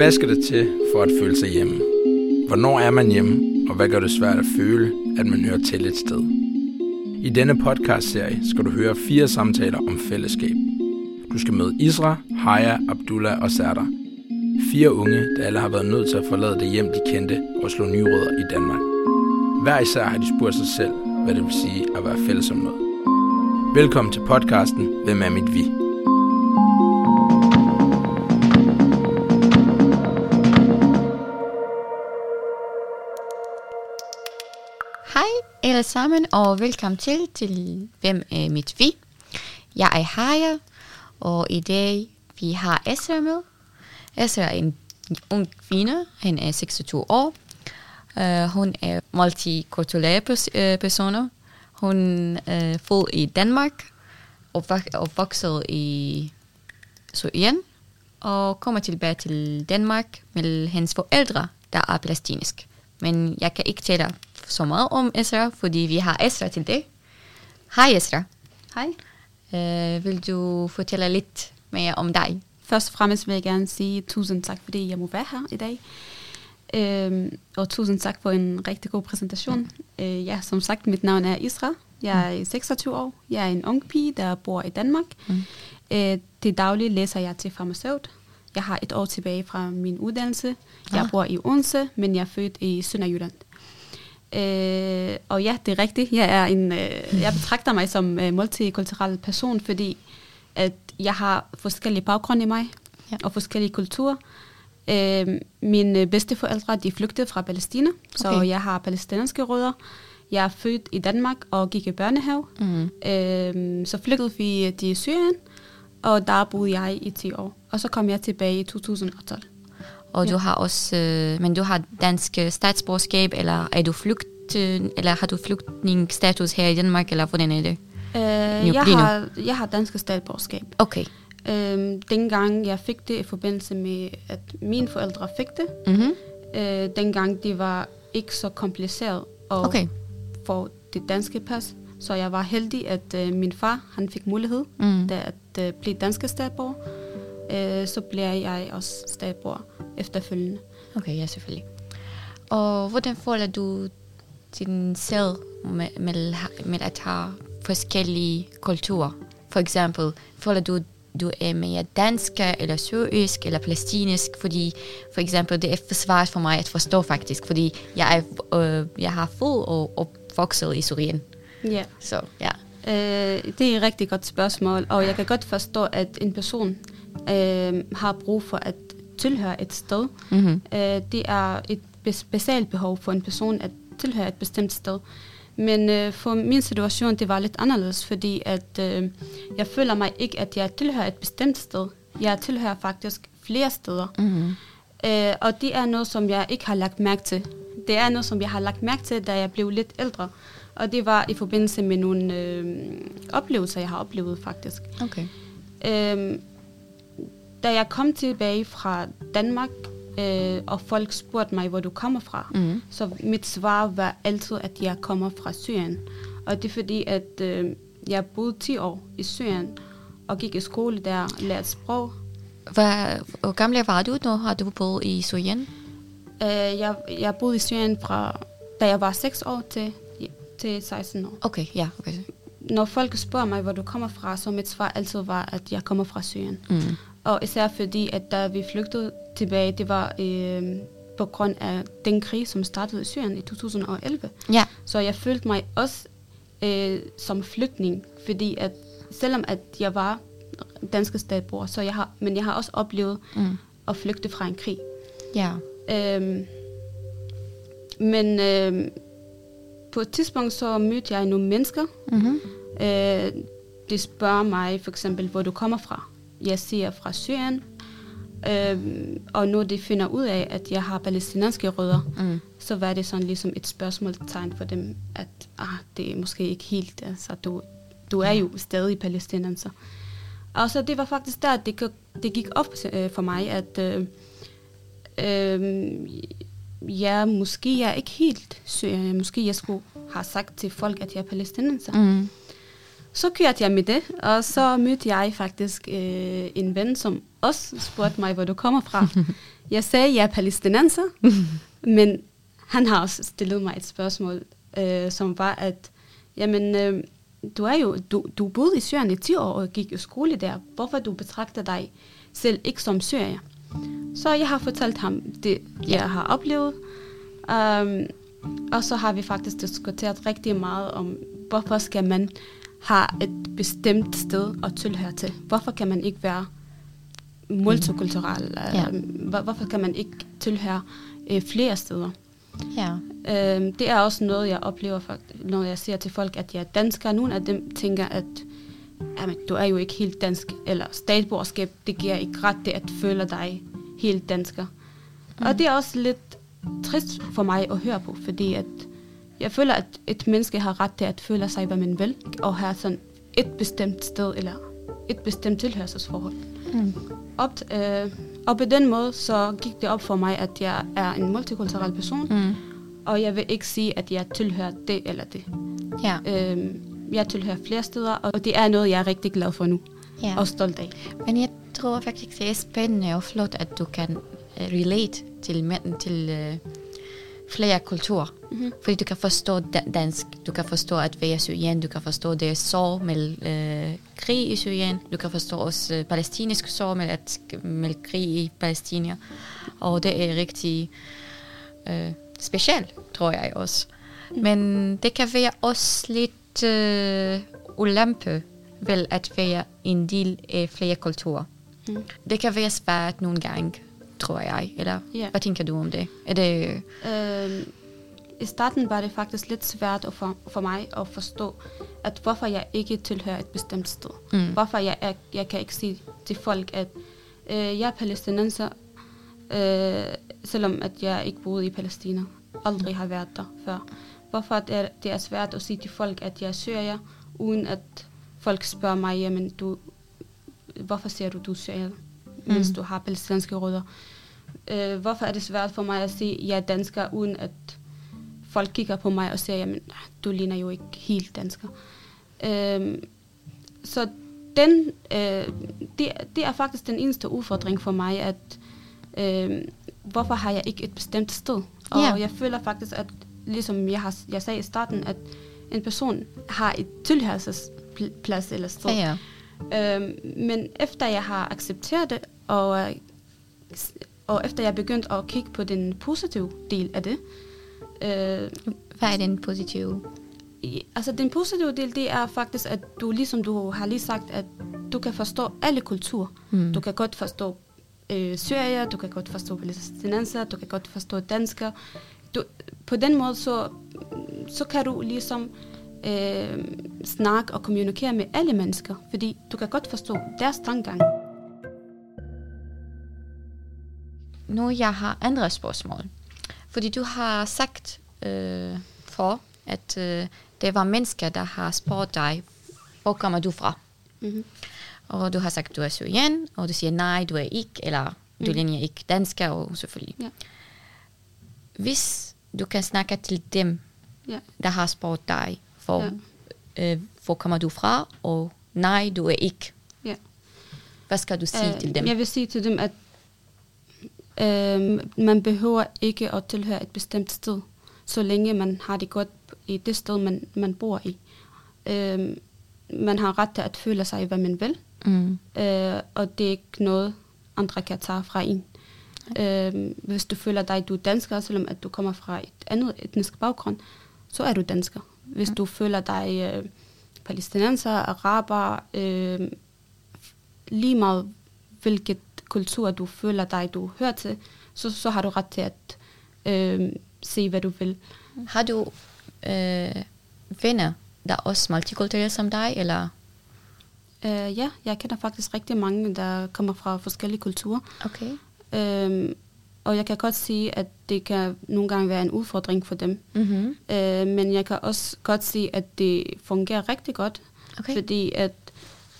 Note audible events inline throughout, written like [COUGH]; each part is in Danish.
Hvad skal det til for at føle sig hjemme? Hvornår er man hjemme, og hvad gør det svært at føle, at man hører til et sted? I denne podcast-serie skal du høre fire samtaler om fællesskab. Du skal møde Isra, Haya, Abdullah og Serdar. Fire unge, der alle har været nødt til at forlade det hjem, de kendte, og slå nye rødder i Danmark. Hver især har de spurgt sig selv, hvad det vil sige at være fælles om noget. Velkommen til podcasten Hvem er mit vi? Alle sammen, og velkommen til til Hvem er mit vi? Jeg er Haya, og i dag vi har Esther med. Esther er en ung kvinde, han er 26 år. Uh, hun er multikulturel pers- øh. Hun er øh, øh, født i Danmark og, vok- og vokset i Syrien og kommer tilbage til Danmark med hendes forældre, der er palæstinsk. Men jeg kan ikke tale så meget om Esra, fordi vi har Esra til det. Hej Esra. Hej. Uh, vil du fortælle lidt mere om dig? Først og fremmest vil jeg gerne sige tusind tak, fordi jeg må være her i dag. Øhm, og tusind tak for en rigtig god præsentation. Mm. Øh, ja, som sagt, mit navn er Isra. Jeg er 26 år. Jeg er en ung pige, der bor i Danmark. Mm. Øh, til daglig læser jeg til farmaceut. Jeg har et år tilbage fra min uddannelse. Jeg Ah. bor i Odense, men jeg er født i Sønderjylland. Øh, og ja, det er rigtigt. Jeg, er en, øh, jeg betragter mig som øh, multikulturel person, fordi at jeg har forskellige baggrunde i mig, Ja. og forskellige kulturer. Øh, mine bedsteforældre, de flygtede fra Palæstina, så Okay. jeg har palæstinensiske rødder. Jeg er født i Danmark og gik i børnehave. Mm. Øh, så flygtede vi til Syrien, og der boede jeg i 10 år. Og så kom jeg tilbage i 2012. Og du har også, øh, men du har dansk øh, statsborgerskab, eller er du flygt, øh, eller har du flygtningsstatus her i Danmark, eller hvordan er det? Øh, Nu jeg, har, jeg har dansk statsborgerskab. Okay. Øhm, dengang jeg fik det i forbindelse med, at mine forældre fik det, Mm-hmm. øh, dengang det var ikke så kompliceret at Okay. få det danske pas. Så jeg var heldig, at øh, min far han fik mulighed Mm. da at øh, blive danske statsborger. Øh, så bliver jeg også statsborger efterfølgende. Okay, ja, selvfølgelig. Og hvordan føler du din selv med, med, med at have forskellige kulturer? For eksempel, føler du, du er mere dansk, eller syrisk, eller palæstinsk? Fordi, for eksempel, det er for svært for mig at forstå faktisk, fordi jeg, er, øh, jeg har født og opvokset i Syrien. Ja. Så ja. Øh, det er et rigtig godt spørgsmål, og jeg kan godt forstå, at en person øh, har brug for at tilhøre et sted. Mm-hmm. Øh, det er et basalt behov for en person at tilhøre et bestemt sted. Men øh, for min situation, det var lidt anderledes, fordi at øh, jeg føler mig ikke, at jeg tilhører et bestemt sted. Jeg tilhører faktisk flere steder. Mm-hmm. Øh, og det er noget, som jeg ikke har lagt mærke til. Det er noget, som jeg har lagt mærke til, da jeg blev lidt ældre. Og det var i forbindelse med nogle øh, oplevelser, jeg har oplevet faktisk. Okay. Øhm, da jeg kom tilbage fra Danmark, øh, og folk spurgte mig, hvor du kommer fra, Mm. så mit svar var altid, at jeg kommer fra Syrien. Og det er fordi, at øh, jeg boede 10 år i Syrien, og gik i skole der, lærte sprog. Hvad, hvor gammel var du, når har du boet i Syrien? Øh, jeg, jeg boede i Syrien fra, da jeg var 6 år til, til 16 år. Okay, ja. Okay. Når folk spørger mig, hvor du kommer fra, så mit svar altid var, at jeg kommer fra Syrien. Mm. Og især fordi, at da vi flygtede tilbage, det var øh, på grund af den krig, som startede i Syrien i 2011. Ja. Så jeg følte mig også øh, som flygtning, fordi at selvom at jeg var danske statsborger, så jeg har, men jeg har også oplevet Mm. at flygte fra en krig. Ja. Øhm, men øh, på et tidspunkt så mødte jeg nogle mennesker. Mm-hmm. Øh, de spørger mig for eksempel, hvor du kommer fra. Jeg siger fra Syrien. Øh, og når de finder ud af, at jeg har palæstinensiske rødder, Mm. så var det sådan ligesom et spørgsmålstegn for dem, at ah, det er måske ikke helt, altså du, du er jo stadig palæstinenser. Og så det var faktisk der, det, det gik op øh, for mig, at øh, øh, ja, måske jeg er ikke helt syrier. Måske jeg skulle have sagt til folk, at jeg er palæstinenser. Mm. så kørte jeg med det, og så mødte jeg faktisk øh, en ven, som også spurgte mig, hvor du kommer fra. [LAUGHS] Jeg sagde, jeg er palæstinenser, [LAUGHS] men han har også stillet mig et spørgsmål, øh, som var, at jamen, øh, du, er jo, du, du boede i Syrien i 10 år og gik i skole der. Hvorfor du betragter dig selv ikke som syrier? Så jeg har fortalt ham det, jeg har oplevet. Um, og så har vi faktisk diskuteret rigtig meget om, hvorfor skal man have et bestemt sted at tilhøre til? Hvorfor kan man ikke være multikulturel? Ja. Um, hvor, hvorfor kan man ikke tilhøre uh, flere steder? Ja. Øhm, det er også noget, jeg oplever, når jeg siger til folk, at jeg er dansker. Nogle af dem tænker, at jamen, du er jo ikke helt dansk, eller statsborgerskab, det giver ikke ret til at føle dig helt dansker. Mm. Og det er også lidt trist for mig at høre på, fordi at jeg føler, at et menneske har ret til at føle sig, hvad man vil, og have sådan et bestemt sted, eller et bestemt tilhørselsforhold. Mm. Op, øh, og på den måde, så gik det op for mig, at jeg er en multikulturel person, Mm. og jeg vil ikke sige, at jeg tilhører det eller det. Ja. Øhm, jeg tilhører flere steder, og det er noget, jeg er rigtig glad for nu. ja. Og stolt af. Men jeg tror faktisk, det er spændende og flot, at du kan uh, relate til, mænd- til uh, flere kulturer. Mhm. Fordi du kan forstå da- dansk, du kan forstå at være syrien, du kan forstå det sår med uh, krig i Syrien, du kan forstå også uh, palæstinsk sår med, at, med krig i Palæstina. Og det er rigtig uh, specielt, tror jeg også. Men det kan være også lidt ulempe vel at være en del af flere kulturer. Mm. Det kan være svært nogle gange, tror jeg. Eller Ja. hvad tænker du om det? Er det... Øhm, I starten var det faktisk lidt svært for, for mig at forstå, at hvorfor jeg ikke tilhører et bestemt sted. Mm. Hvorfor jeg, er, jeg kan ikke sige til folk, at øh, jeg er palæstinenser, øh, selvom at jeg ikke boede i Palæstina. Aldrig har været der før. Hvorfor det er, det er svært at sige til folk, at jeg er syrier, uden at folk spørger mig, jamen du, hvorfor siger du, du er syrier, mens Mm. du har palæstinenske rødder? Øh, hvorfor er det svært for mig at sige, at jeg er dansker, uden at folk kigger på mig og siger, jamen, du ligner jo ikke helt dansker. Øhm, så den, øh, det, det er faktisk den eneste udfordring for mig, at øh, hvorfor har jeg ikke et bestemt sted? Og Ja. jeg føler faktisk, at ligesom jeg, har, jeg sagde i starten, at en person har et tilhørelsesplads eller sted. Ja, ja. Øhm, men efter jeg har accepteret det, og, og efter jeg begyndt at kigge på den positive del af det, øh, Hvad er den positive? altså den positive del, det er faktisk, at du, ligesom du har lige sagt, at du kan forstå alle kulturer. Mm. Du kan godt forstå øh, syrier, du kan godt forstå palæstinenser, du kan godt forstå danskere. Du, på den måde, så, så kan du ligesom øh, snakke og kommunikere med alle mennesker, fordi du kan godt forstå deres tankegang. Nu jeg har andre spørgsmål. Fordi du har sagt øh, for, at øh, det var mennesker, der har spurgt dig, hvor kommer du fra? Mm-hmm. Og du har sagt, du er syrien, og du siger, nej, du er ikke, eller du Mm. ligner ikke dansker, og selvfølgelig. Ja. Hvis du kan snakke til dem, Ja. der har spurgt dig, for, Ja. øh, hvor kommer du fra, og nej, du er ikke. Ja. Hvad skal du sige Øh, til dem? Jeg vil sige til dem, at øh, man behøver ikke at tilhøre et bestemt sted, så længe man har det godt i det sted, man, man bor i. Øh, man har ret til at føle sig, hvad man vil, Mm. øh, og det er ikke noget, andre kan tage fra en. Øh, hvis du føler dig, du er dansker, selvom at du kommer fra et andet etnisk baggrund, så er du dansker. Hvis du føler dig øh, palæstinenser, araber, øh, lige meget hvilket kultur du føler dig, du hører til, så, så har du ret til at øh, se, hvad du vil. Har du øh, venner, der er også multikulturelle som dig, eller? Øh, ja, jeg kender faktisk rigtig mange, der kommer fra forskellige kulturer. Okay. Øhm, og jeg kan godt sige, at det kan nogle gange være en udfordring for dem. Mm-hmm. Øh, men jeg kan også godt sige, at det fungerer rigtig godt. Okay. Fordi at,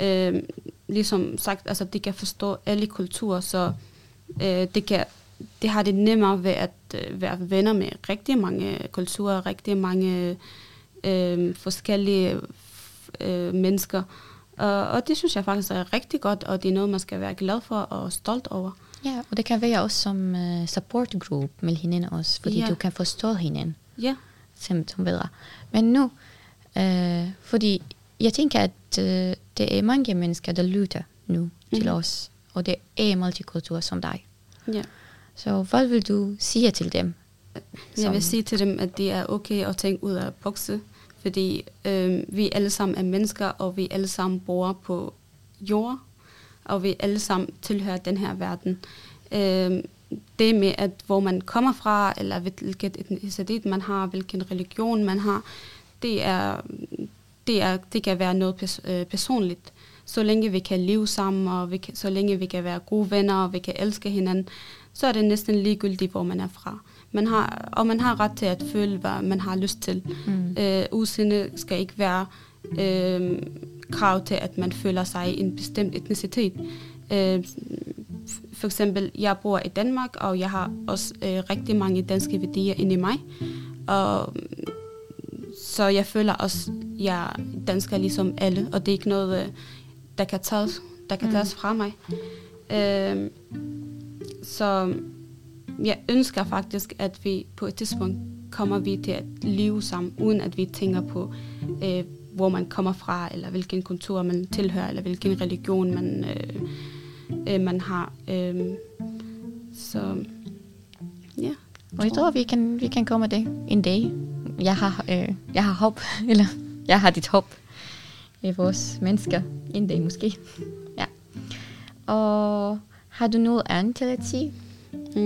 øh, ligesom sagt, altså de kan forstå alle kulturer, så øh, det, kan, det har det nemmere ved at øh, være venner med rigtig mange kulturer, rigtig mange øh, forskellige øh, mennesker. Og, og det synes jeg faktisk er rigtig godt, og det er noget, man skal være glad for og stolt over. Ja, og det kan være også som uh, support group med hinanden også, fordi Ja. du kan forstå hinanden Ja, som, som bedre. Men nu, uh, fordi jeg tænker, at uh, det er mange mennesker, der lytter nu mm. til os, og det er multikultur som dig. ja. Så hvad vil du sige til dem? Jeg vil Som- sige til dem, at det er okay at tænke ud af bokse, fordi øh, vi alle sammen er mennesker, og vi alle sammen bor på jord, og vi alle sammen tilhører den her verden. Øh, det med, at hvor man kommer fra, eller hvilket etnicitet man har, hvilken religion man har, det, er, det, er, det kan være noget pers- øh, personligt. Så længe vi kan leve sammen, og vi kan, så længe vi kan være gode venner, og vi kan elske hinanden, så er det næsten ligegyldigt, hvor man er fra. Man har, og man har ret til at føle, hvad man har lyst til. Mm. Øh, udseende skal ikke være øh, krav til, at man føler sig i en bestemt etnicitet. Øh, for eksempel, jeg bor i Danmark, og jeg har også øh, rigtig mange danske værdier inde i mig. Og, så jeg føler også, at jeg er dansker ligesom alle, og det er ikke noget, øh, der kan tages, der kan Mm. tages fra mig. Øh, så jeg ønsker faktisk, at vi på et tidspunkt kommer vi til at leve sammen, uden at vi tænker på, øh, hvor man kommer fra, eller hvilken kultur man tilhører, eller hvilken religion man, øh, øh, man har. Øh, så ja. Og jeg tror, vi kan, vi kan komme det en dag. Jeg har, øh, jeg har håb, [LAUGHS] eller jeg har dit håb i vores mennesker en dag måske. Ja. Og har du noget andet til at sige? Mm,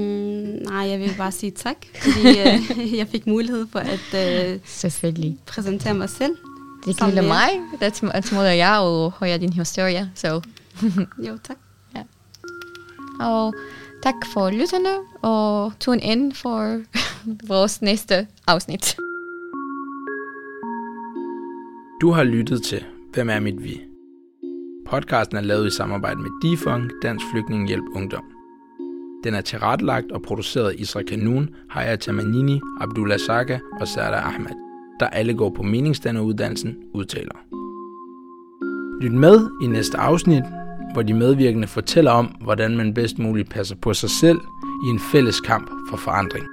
nej, jeg vil bare sige tak, fordi [LAUGHS] øh, jeg fik mulighed for at øh, Selvfølgelig. præsentere mig selv. Jer. mig, det småder jeg og hører din historie. Så. Jo, tak. Og tak for lytterne, og tune ind for [LAUGHS] vores næste afsnit. Du har lyttet til Hvem er mit vi? Podcasten er lavet i samarbejde med DIFUNG, Dansk Flygtningehjælp Ungdom. Den er tilrettelagt og produceret af Isra Kanun, Haya Tamanini, Abdullah Saka og Sada Ahmed, der alle går på meningsdanneruddannelsen udtaler. Lyt med i næste afsnit, hvor de medvirkende fortæller om, hvordan man bedst muligt passer på sig selv i en fælles kamp for forandring.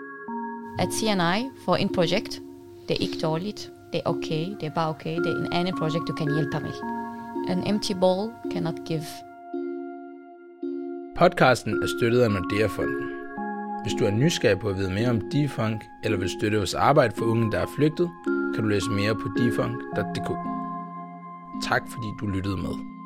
At sige nej for en projekt, det er ikke dårligt. Det er okay, det er bare okay. Det er en anden projekt, du kan hjælpe med. An empty ball cannot give. Podcasten er støttet af Nordea-fonden. Hvis du er nysgerrig på at vide mere om Defunk, eller vil støtte vores arbejde for unge, der er flygtet, kan du læse mere på defunk.dk. Tak fordi du lyttede med.